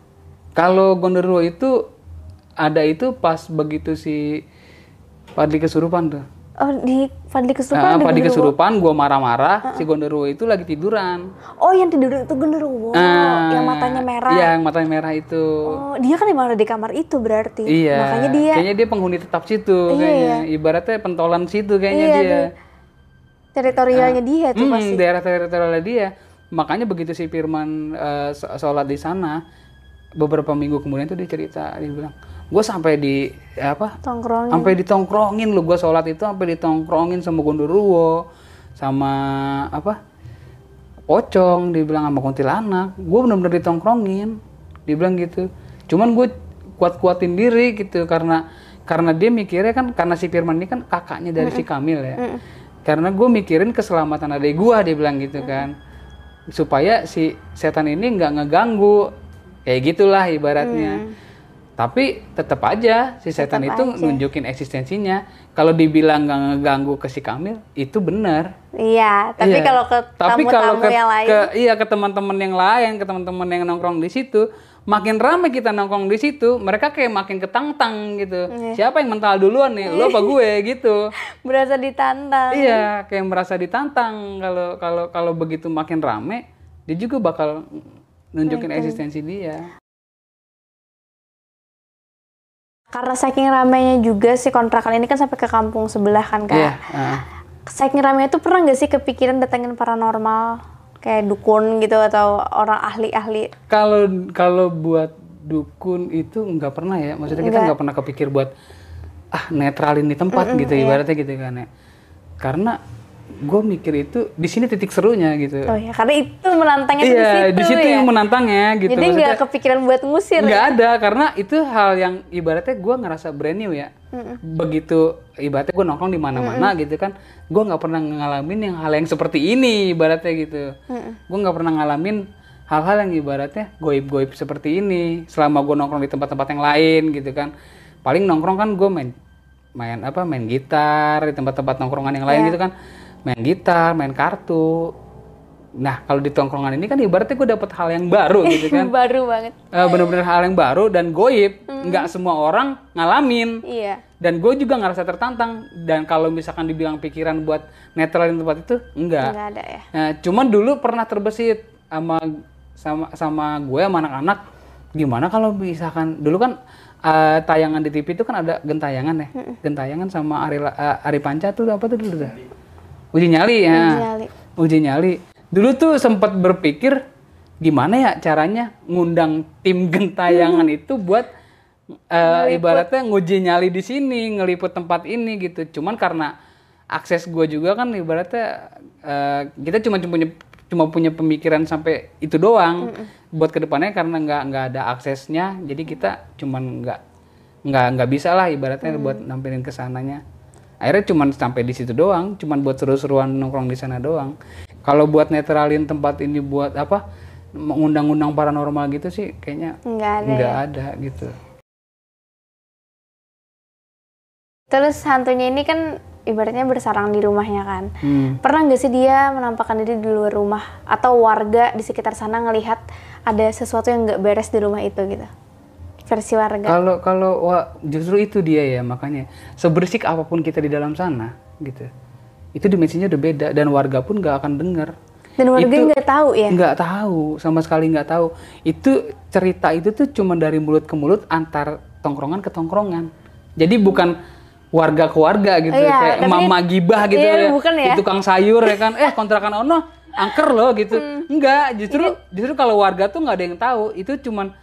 kalau gondorwo itu ada itu pas begitu si Padli kesurupan tuh Oh di Fadli kesurupan Nah, genderuwo. kesurupan gue marah-marah si gondorwo itu lagi tiduran Oh yang tidur itu genderuwo, Ah, yang matanya merah. iya yang matanya merah itu Oh dia kan emang ada di kamar itu berarti. Iya. Makanya dia Kayaknya dia penghuni tetap situ Iya, kayaknya. Ibaratnya pentolan situ kayaknya Iya, dia. teritorialnya dia tuh Hmm, pasti. daerah teritorialnya dia. Makanya begitu si Firman sh- sholat di sana, beberapa minggu kemudian tuh dia cerita, dia bilang, gue sampai di apa? Tongkrong. Sampai ditongkrongin lu gue sholat itu sampai ditongkrongin sama Gondoruwo, sama apa? Pocong, dia bilang sama kuntilanak. Gue bener-bener ditongkrongin, dia bilang gitu. Cuman gue kuat-kuatin diri gitu karena karena dia mikirnya kan karena si Firman ini kan kakaknya dari si Kamil ya. Karena gue mikirin keselamatan adik gue, dia bilang gitu kan. Supaya si setan ini nggak ngeganggu, kayak gitulah ibaratnya. Tapi tetap aja si setan Tetep itu aja. nunjukin eksistensinya. Kalau dibilang nggak ngeganggu ke si Kamil, itu benar. Iya, tapi Iya. kalau ke Tapi kalau ke, yang lain, ke- iya ke teman-teman yang lain, ke teman-teman yang nongkrong di situ, makin ramai kita nongkrong di situ, mereka kayak makin ketantang gitu. Iya. Siapa yang mental duluan nih? Lo apa gue gitu. berasa ditantang. Iya, kayak merasa ditantang kalau kalau kalau begitu makin rame, dia juga bakal nunjukin eksistensi dia. Karena saking ramainya juga si kontrakan ini kan sampai ke kampung sebelah kan kak. Iya, ah. Saking ramainya tuh pernah nggak sih kepikiran datengin paranormal kayak dukun gitu atau orang ahli-ahli? Kalau kalau buat dukun itu nggak pernah ya, maksudnya kita nggak pernah kepikir buat ah netralin di tempat gitu ibaratnya gitu kan ya. Karena gue mikir itu di sini titik serunya gitu. Oh ya, karena itu menantangnya tuh iya, di situ, ya. yang menantangnya gitu. Jadi nggak kepikiran buat ngusir. nggak ya? ada karena itu hal yang ibaratnya gue ngerasa brand new ya begitu ibaratnya gue nongkrong di mana-mana gitu kan gue nggak pernah ngalamin yang hal yang seperti ini ibaratnya gitu gue nggak pernah ngalamin hal-hal yang ibaratnya goib-goib seperti ini selama gue nongkrong di tempat-tempat yang lain gitu kan paling nongkrong kan gue main main apa main gitar di tempat-tempat nongkrongan yang lain gitu kan main gitar main kartu. Nah kalau di tongkrongan ini kan ibaratnya gue dapet hal yang baru gitu kan. Baru banget. Eh, bener-bener hal yang baru dan goib. Nggak semua orang ngalamin. Iya. dan gue juga ngerasa tertantang. Dan kalau misalkan dibilang pikiran buat netralin tempat itu enggak Nggak ada ya. nah, cuman dulu pernah terbesit sama sama sama gue sama anak-anak. Gimana kalau misalkan dulu kan eh, tayangan di TV itu kan ada gentayangan ya. Gentayangan sama Ari eh, Ari Panca tuh apa tuh dulu tuh uji nyali ya. Nyali. uji nyali. Dulu tuh sempat berpikir gimana ya caranya ngundang tim gentayangan itu buat eh, ibaratnya nguji nyali di sini ngeliput tempat ini gitu. Cuman karena akses gue juga kan ibaratnya eh, kita cuma cuma punya cuma punya pemikiran sampai itu doang. Buat ke depannya karena nggak nggak ada aksesnya jadi kita cuman nggak nggak nggak bisa lah ibaratnya buat nampilin ke sananya akhirnya cuman sampai di situ doang cuman buat seru-seruan nongkrong di sana doang kalau buat netralin tempat ini buat apa mengundang-undang paranormal gitu sih kayaknya Nggak ada. nggak ya. ada gitu Terus hantunya ini kan ibaratnya bersarang di rumahnya kan. Hmm. Pernah nggak sih dia menampakkan diri di luar rumah atau warga di sekitar sana ngelihat ada sesuatu yang nggak beres di rumah itu gitu? Versi warga. Kalau kalau wah, justru itu dia ya makanya sebersik apa pun kita di dalam sana gitu. Itu dimensinya udah beda dan warga pun nggak akan dengar. Dan warga nggak tahu ya. Nggak tahu sama sekali nggak tahu. Itu cerita itu tuh cuma dari mulut ke mulut antar tongkrongan ke tongkrongan. Jadi bukan warga ke warga gitu Iya, kayak tapi- mama gibah gitu iya, ya. bukan ya. Di tukang sayur ya kan. Eh kontrakan ono angker loh gitu. Hmm. Enggak, justru justru kalau warga tuh nggak ada yang tahu. Itu cuman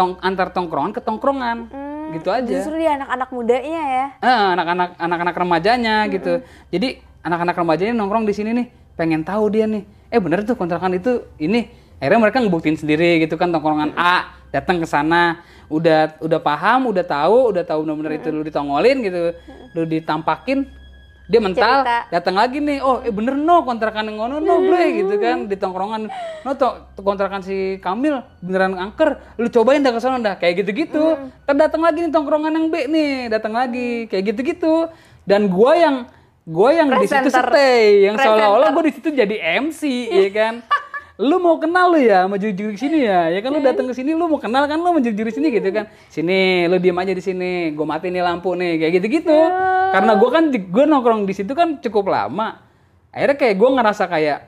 tong antar tongkrongan ke tongkrongan. gitu aja. Hmm, Justru dia anak-anak mudanya ya. Eh, anak-anak anak-anak remajanya gitu. Jadi anak-anak remajanya nongkrong di sini nih, pengen tahu dia nih. Eh bener tuh kontrakan itu ini. Akhirnya mereka ngebuktiin sendiri gitu kan tongkrongan A datang ke sana, udah udah paham, udah tahu, udah tahu bener-bener itu lu ditongolin gitu, lu ditampakin, dia mental, Cerita. datang lagi nih, oh eh bener no kontrakan yang ngono no ble gitu kan di tongkrongan, no to, kontrakan si Kamil beneran angker, lu cobain dah ke sana dah kayak gitu-gitu, Ntar datang lagi nih tongkrongan yang B nih, datang lagi kayak gitu-gitu, dan gua yang gua yang di situ stay, yang seolah-olah gua di situ jadi MC, ya kan? lu mau kenal lu ya sama juri-juri sini ya. Ya kan lu datang ke sini lu mau kenal kan lu sama juri-juri sini gitu kan. Sini lu diem aja di sini. Gue mati nih lampu nih kayak gitu-gitu. Karena gue kan gue nongkrong di situ kan cukup lama. Akhirnya kayak gue ngerasa kayak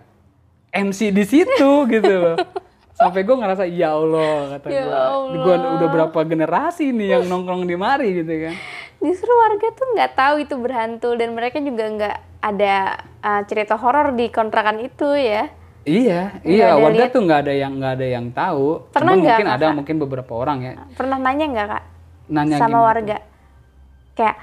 MC di situ gitu loh. Sampai gue ngerasa ya Allah kata Ya gue gue udah berapa generasi nih yang nongkrong di mari gitu kan. Justru warga tuh nggak tahu itu berhantu dan mereka juga nggak ada uh, cerita horor di kontrakan itu ya. Iya Nggak iya warga lihat. tuh nggak ada yang nggak ada yang tahu Pernah nggak, mungkin ada mungkin beberapa orang ya Pernah nanya nggak kak nanya sama gimana warga? Kayak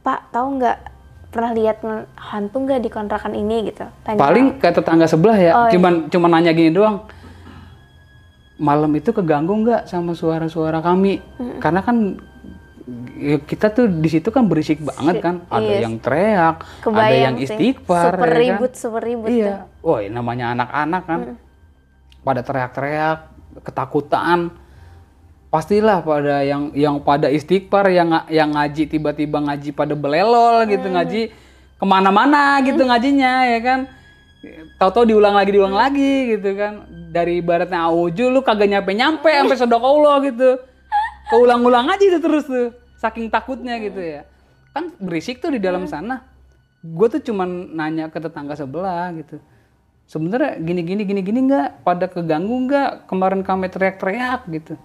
Pak tahu nggak pernah lihat hantu nggak di kontrakan ini gitu? Tanya. paling ke tetangga sebelah ya Oh, iya. cuman cuman nanya gini doang malam itu keganggu nggak sama suara-suara kami karena kan kita tuh di situ kan berisik banget kan. Ada iya. yang teriak ada Kebayang yang sih. istighfar Super ya kan? ribut, super ribut tuh. iya woi namanya anak-anak kan. Pada teriak-teriak ketakutan. Pastilah pada yang yang pada istighfar yang yang ngaji tiba-tiba ngaji pada belelol gitu ngaji ke mana-mana gitu ngajinya ya kan? Tahu-tahu diulang lagi diulang lagi gitu kan. Dari ibaratnya auju lu kagak nyampe nyampe sampai sodokoullah gitu keulang-ulang aja itu terus tuh saking takutnya gitu ya. Kan berisik tuh di dalam sana. Gue tuh cuman nanya ke tetangga sebelah gitu. Sebenarnya gini gini gini gini nggak? Pada keganggu nggak? Kemarin kami teriak-teriak gitu.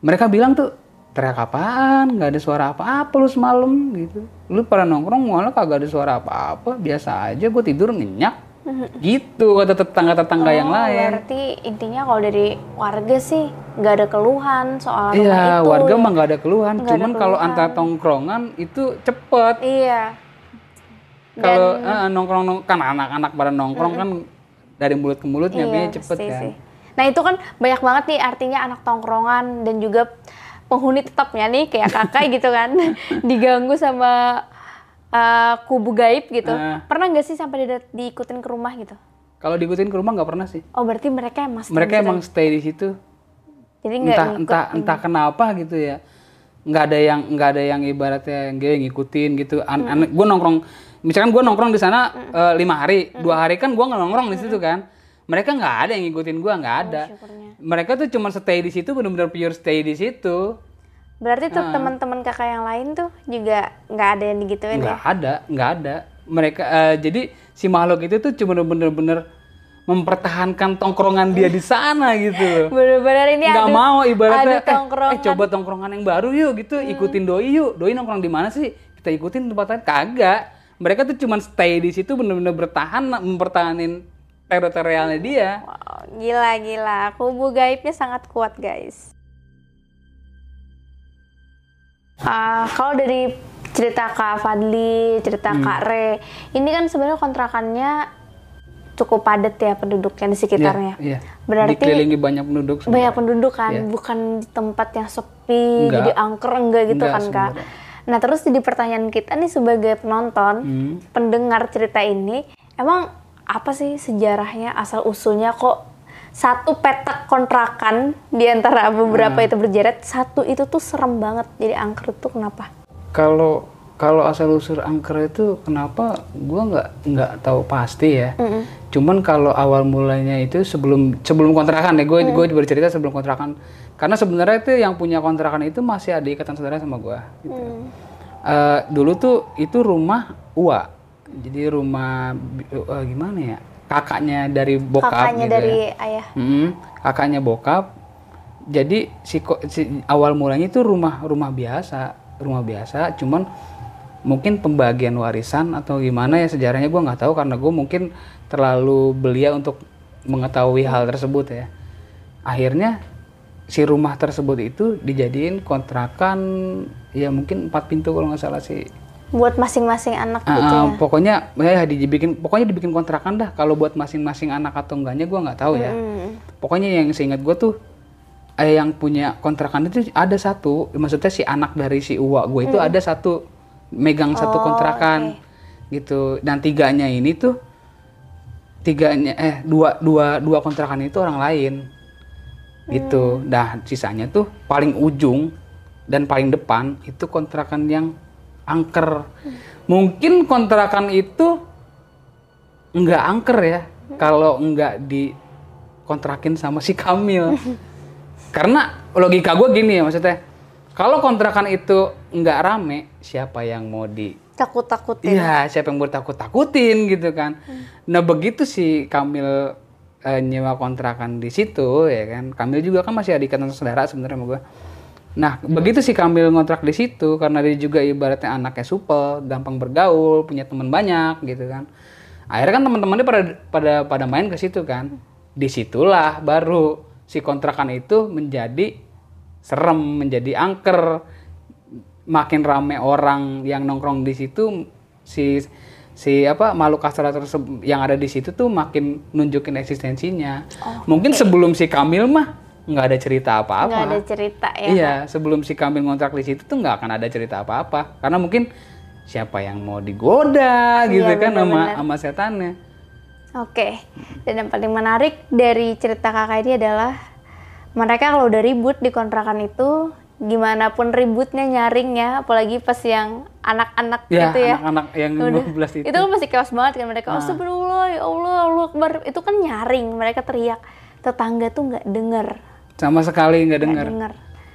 Mereka bilang tuh teriak apaan? Nggak ada suara apa-apa lu semalam gitu. Lu pada nongkrong malah kagak ada suara apa-apa. Biasa aja gue tidur nyenyak gitu kata tetangga-tetangga yang Oh, lain Berarti intinya kalau dari warga sih nggak ada keluhan soal rumah Iya, itu. warga mah nggak ada keluhan. Ada Cuman kalau antar tongkrongan itu cepet. Iya. Kalau eh, nongkrong nong- kan anak-anak pada nongkrong kan dari mulut ke mulut nyampe cepet pasti kan. Iya, sih. Nah itu kan banyak banget nih artinya anak tongkrongan dan juga penghuni tetapnya nih kayak kakak gitu kan diganggu sama uh, kubu gaib gitu. Ah. Pernah nggak sih sampai di, diikutin ke rumah gitu? Kalau diikutin ke rumah nggak pernah sih. Oh berarti mereka emang stay Mereka di emang stay di situ. jadi nggak Entah ngikut. entah entah kenapa gitu ya. Nggak ada yang nggak ada yang ibaratnya yang gue ngikutin gitu. An gue nongkrong, misalkan gue nongkrong di sana eh, lima hari, dua hari kan gue nggak nongkrong di situ kan. Mereka nggak ada yang ngikutin gue, nggak ada. syukurnya. Mereka tuh cuma stay di situ, benar-benar pure stay di situ. Berarti tuh Ah. teman-teman kakak yang lain tuh juga nggak ada yang digituin ya? nggak ada nggak ada mereka eh, jadi si makhluk itu tuh cuma bener-bener mempertahankan tongkrongan dia di sana gitu Bener-bener ini nggak mau ibaratnya adu tongkrongan. eh, eh coba tongkrongan yang baru yuk gitu ikutin doi yuk doi nongkrong di mana sih kita ikutin tempat lain kagak mereka tuh cuma stay di situ bener-bener bertahan mempertahanin teritorialnya dia Wow, gila gila. Kubu gaibnya sangat kuat guys. Ah, kalau dari cerita Kak Fadli, cerita Hmm. Kak Re, ini kan sebenarnya kontrakannya cukup padat ya penduduknya di sekitarnya. Iya, iya. Berarti dikelilingi banyak penduduk banyak sebenarnya. penduduk kan, Iya. bukan di tempat yang sepi, Enggak. jadi angker enggak gitu Enggak kan Kak. sebenarnya. Nah terus jadi pertanyaan kita nih sebagai penonton, Hmm. pendengar cerita ini, emang apa sih sejarahnya asal usulnya kok satu petak kontrakan di antara beberapa Hmm. itu berjerat, satu itu tuh serem banget. Jadi angker itu kenapa? kalau kalau asal usul angker itu kenapa? Gua nggak nggak tahu pasti ya. Cuman kalau awal mulanya itu sebelum sebelum kontrakan ya gue gue bercerita sebelum kontrakan. Karena sebenarnya itu yang punya kontrakan itu masih ada ikatan saudara sama gua gitu. Eh, dulu tuh itu rumah ua jadi rumah eh, gimana ya kakaknya dari bokap Kakaknya gitu dari ya. ayah. Mm, kakaknya bokap. Jadi si, si awal mulanya itu rumah rumah biasa, rumah biasa. Cuman mungkin pembagian warisan atau gimana ya sejarahnya gue nggak tahu karena gue mungkin terlalu belia untuk mengetahui hal tersebut ya. Akhirnya si rumah tersebut itu dijadiin kontrakan ya mungkin empat pintu kalau nggak salah sih Buat masing-masing anak Ah, gitu ah, ya. pokoknya ya dibikin pokoknya dibikin kontrakan dah. Kalau buat masing-masing anak atau enggaknya gua nggak tahu ya. Hmm. pokoknya yang seingat gue tuh eh, yang punya kontrakan itu ada satu. Maksudnya si anak dari si uwa gue itu ada satu megang satu Oh, kontrakan gitu. Dan tiganya ini tuh tiganya eh dua dua dua kontrakan itu orang lain. Gitu. Dah sisanya tuh paling ujung dan paling depan itu kontrakan yang angker mungkin kontrakan itu nggak angker ya kalau nggak dikontrakin sama si Kamil karena logika gue gini ya maksudnya kalau kontrakan itu nggak rame siapa yang mau di Takut-takutin. Iya, siapa yang mau takut takutin gitu kan. Nah begitu si Kamil eh, nyewa kontrakan di situ ya kan. Kamil juga kan masih ada ikatan saudara sebenarnya sama gue. Nah begitu si Kamil ngontrak di situ karena dia juga ibaratnya anaknya supel, gampang bergaul, punya teman banyak gitu kan. Akhirnya kan teman-temannya pada pada pada main ke situ kan. Di situlah baru si kontrakan itu menjadi serem, menjadi angker makin rame orang yang nongkrong di situ si si apa makhluk kasar yang ada di situ tuh makin nunjukin eksistensinya. Mungkin sebelum si Kamil mah nggak ada cerita Nggak apa-apa. ada cerita ya. Iya, sebelum si Kamil ngontrak di situ tuh nggak akan ada cerita apa-apa karena mungkin siapa yang mau digoda gitu Iya, kan sama sama setannya. Oke. Dan yang paling menarik dari cerita kakak ini adalah mereka kalau udah ribut di kontrakan itu gimana pun ributnya nyaringnya apalagi pas yang anak-anak Ya, gitu ya anak-anak yang Udah. 12 itu. itu kan masih chaos banget kan mereka Ah. astagfirullah ya Allah Allah Akbar itu kan nyaring mereka teriak tetangga tuh nggak denger Sama sekali nggak dengar.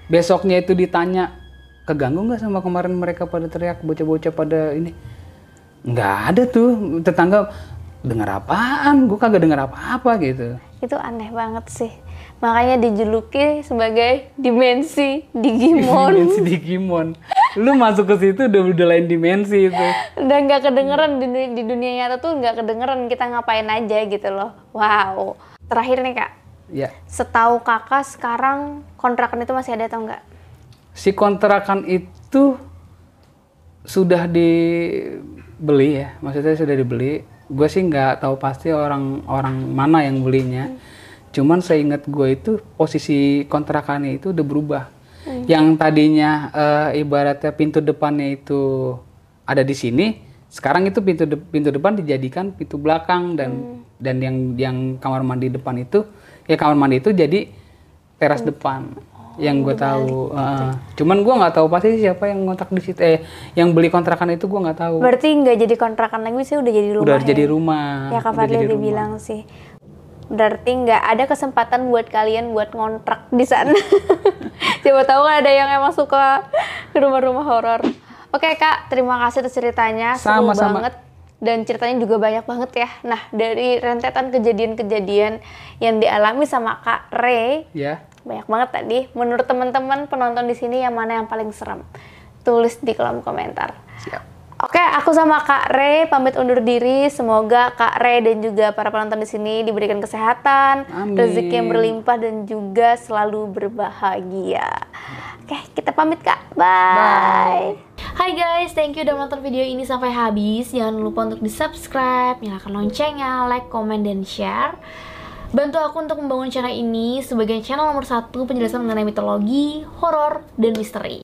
Besoknya itu ditanya, keganggu nggak sama kemarin mereka pada teriak bocah-bocah pada ini? Nggak ada tuh tetangga dengar apaan? Gue kagak dengar apa-apa gitu. itu aneh banget sih makanya dijuluki sebagai dimensi Digimon dimensi Digimon. Lu masuk ke situ udah udah lain dimensi itu. udah nggak kedengeran di, dunia- di dunia nyata tuh nggak kedengeran kita ngapain aja gitu loh wow terakhir nih kak Ya, setahu kakak sekarang kontrakan itu masih ada atau enggak si kontrakan itu sudah dibeli ya, maksudnya sudah dibeli. Gue sih nggak tahu pasti orang-orang mana yang belinya. Cuman seingat gue itu posisi kontrakannya itu udah berubah. Yang tadinya eh, ibaratnya pintu depannya itu ada di sini, sekarang itu pintu de- pintu depan dijadikan pintu belakang dan dan yang yang kamar mandi depan itu ya kamar mandi itu jadi teras depan yang gue tahu. Heeh. cuman gue nggak tahu pasti siapa yang ngontrak di situ. Eh, yang beli kontrakan itu gue nggak tahu. berarti nggak jadi kontrakan lagi sih udah jadi rumah Udah ya? jadi rumah. ya kak Fadli udah rumah. bilang sih berarti nggak ada kesempatan buat kalian buat ngontrak di sana siapa tahu kan ada yang emang suka rumah-rumah horor oke kak terima kasih atas ceritanya seru Sama-sama. banget dan ceritanya juga banyak banget ya nah dari rentetan kejadian-kejadian yang dialami sama kak Ray Ya. banyak banget tadi. Menurut teman-teman penonton di sini yang mana yang paling serem? Tulis di kolom komentar. Siap. Oke, aku sama Kak Re pamit undur diri. Semoga Kak Re dan juga para penonton di sini diberikan kesehatan, Amin. rezeki yang berlimpah dan juga selalu berbahagia. Oke, kita pamit Kak. Bye. Hai guys, thank you udah nonton video ini sampai habis. Jangan lupa untuk di-subscribe, nyalakan loncengnya, like, komen, dan share. Bantu aku untuk membangun channel ini sebagai channel nomor satu penjelasan mengenai mitologi, horor, dan misteri.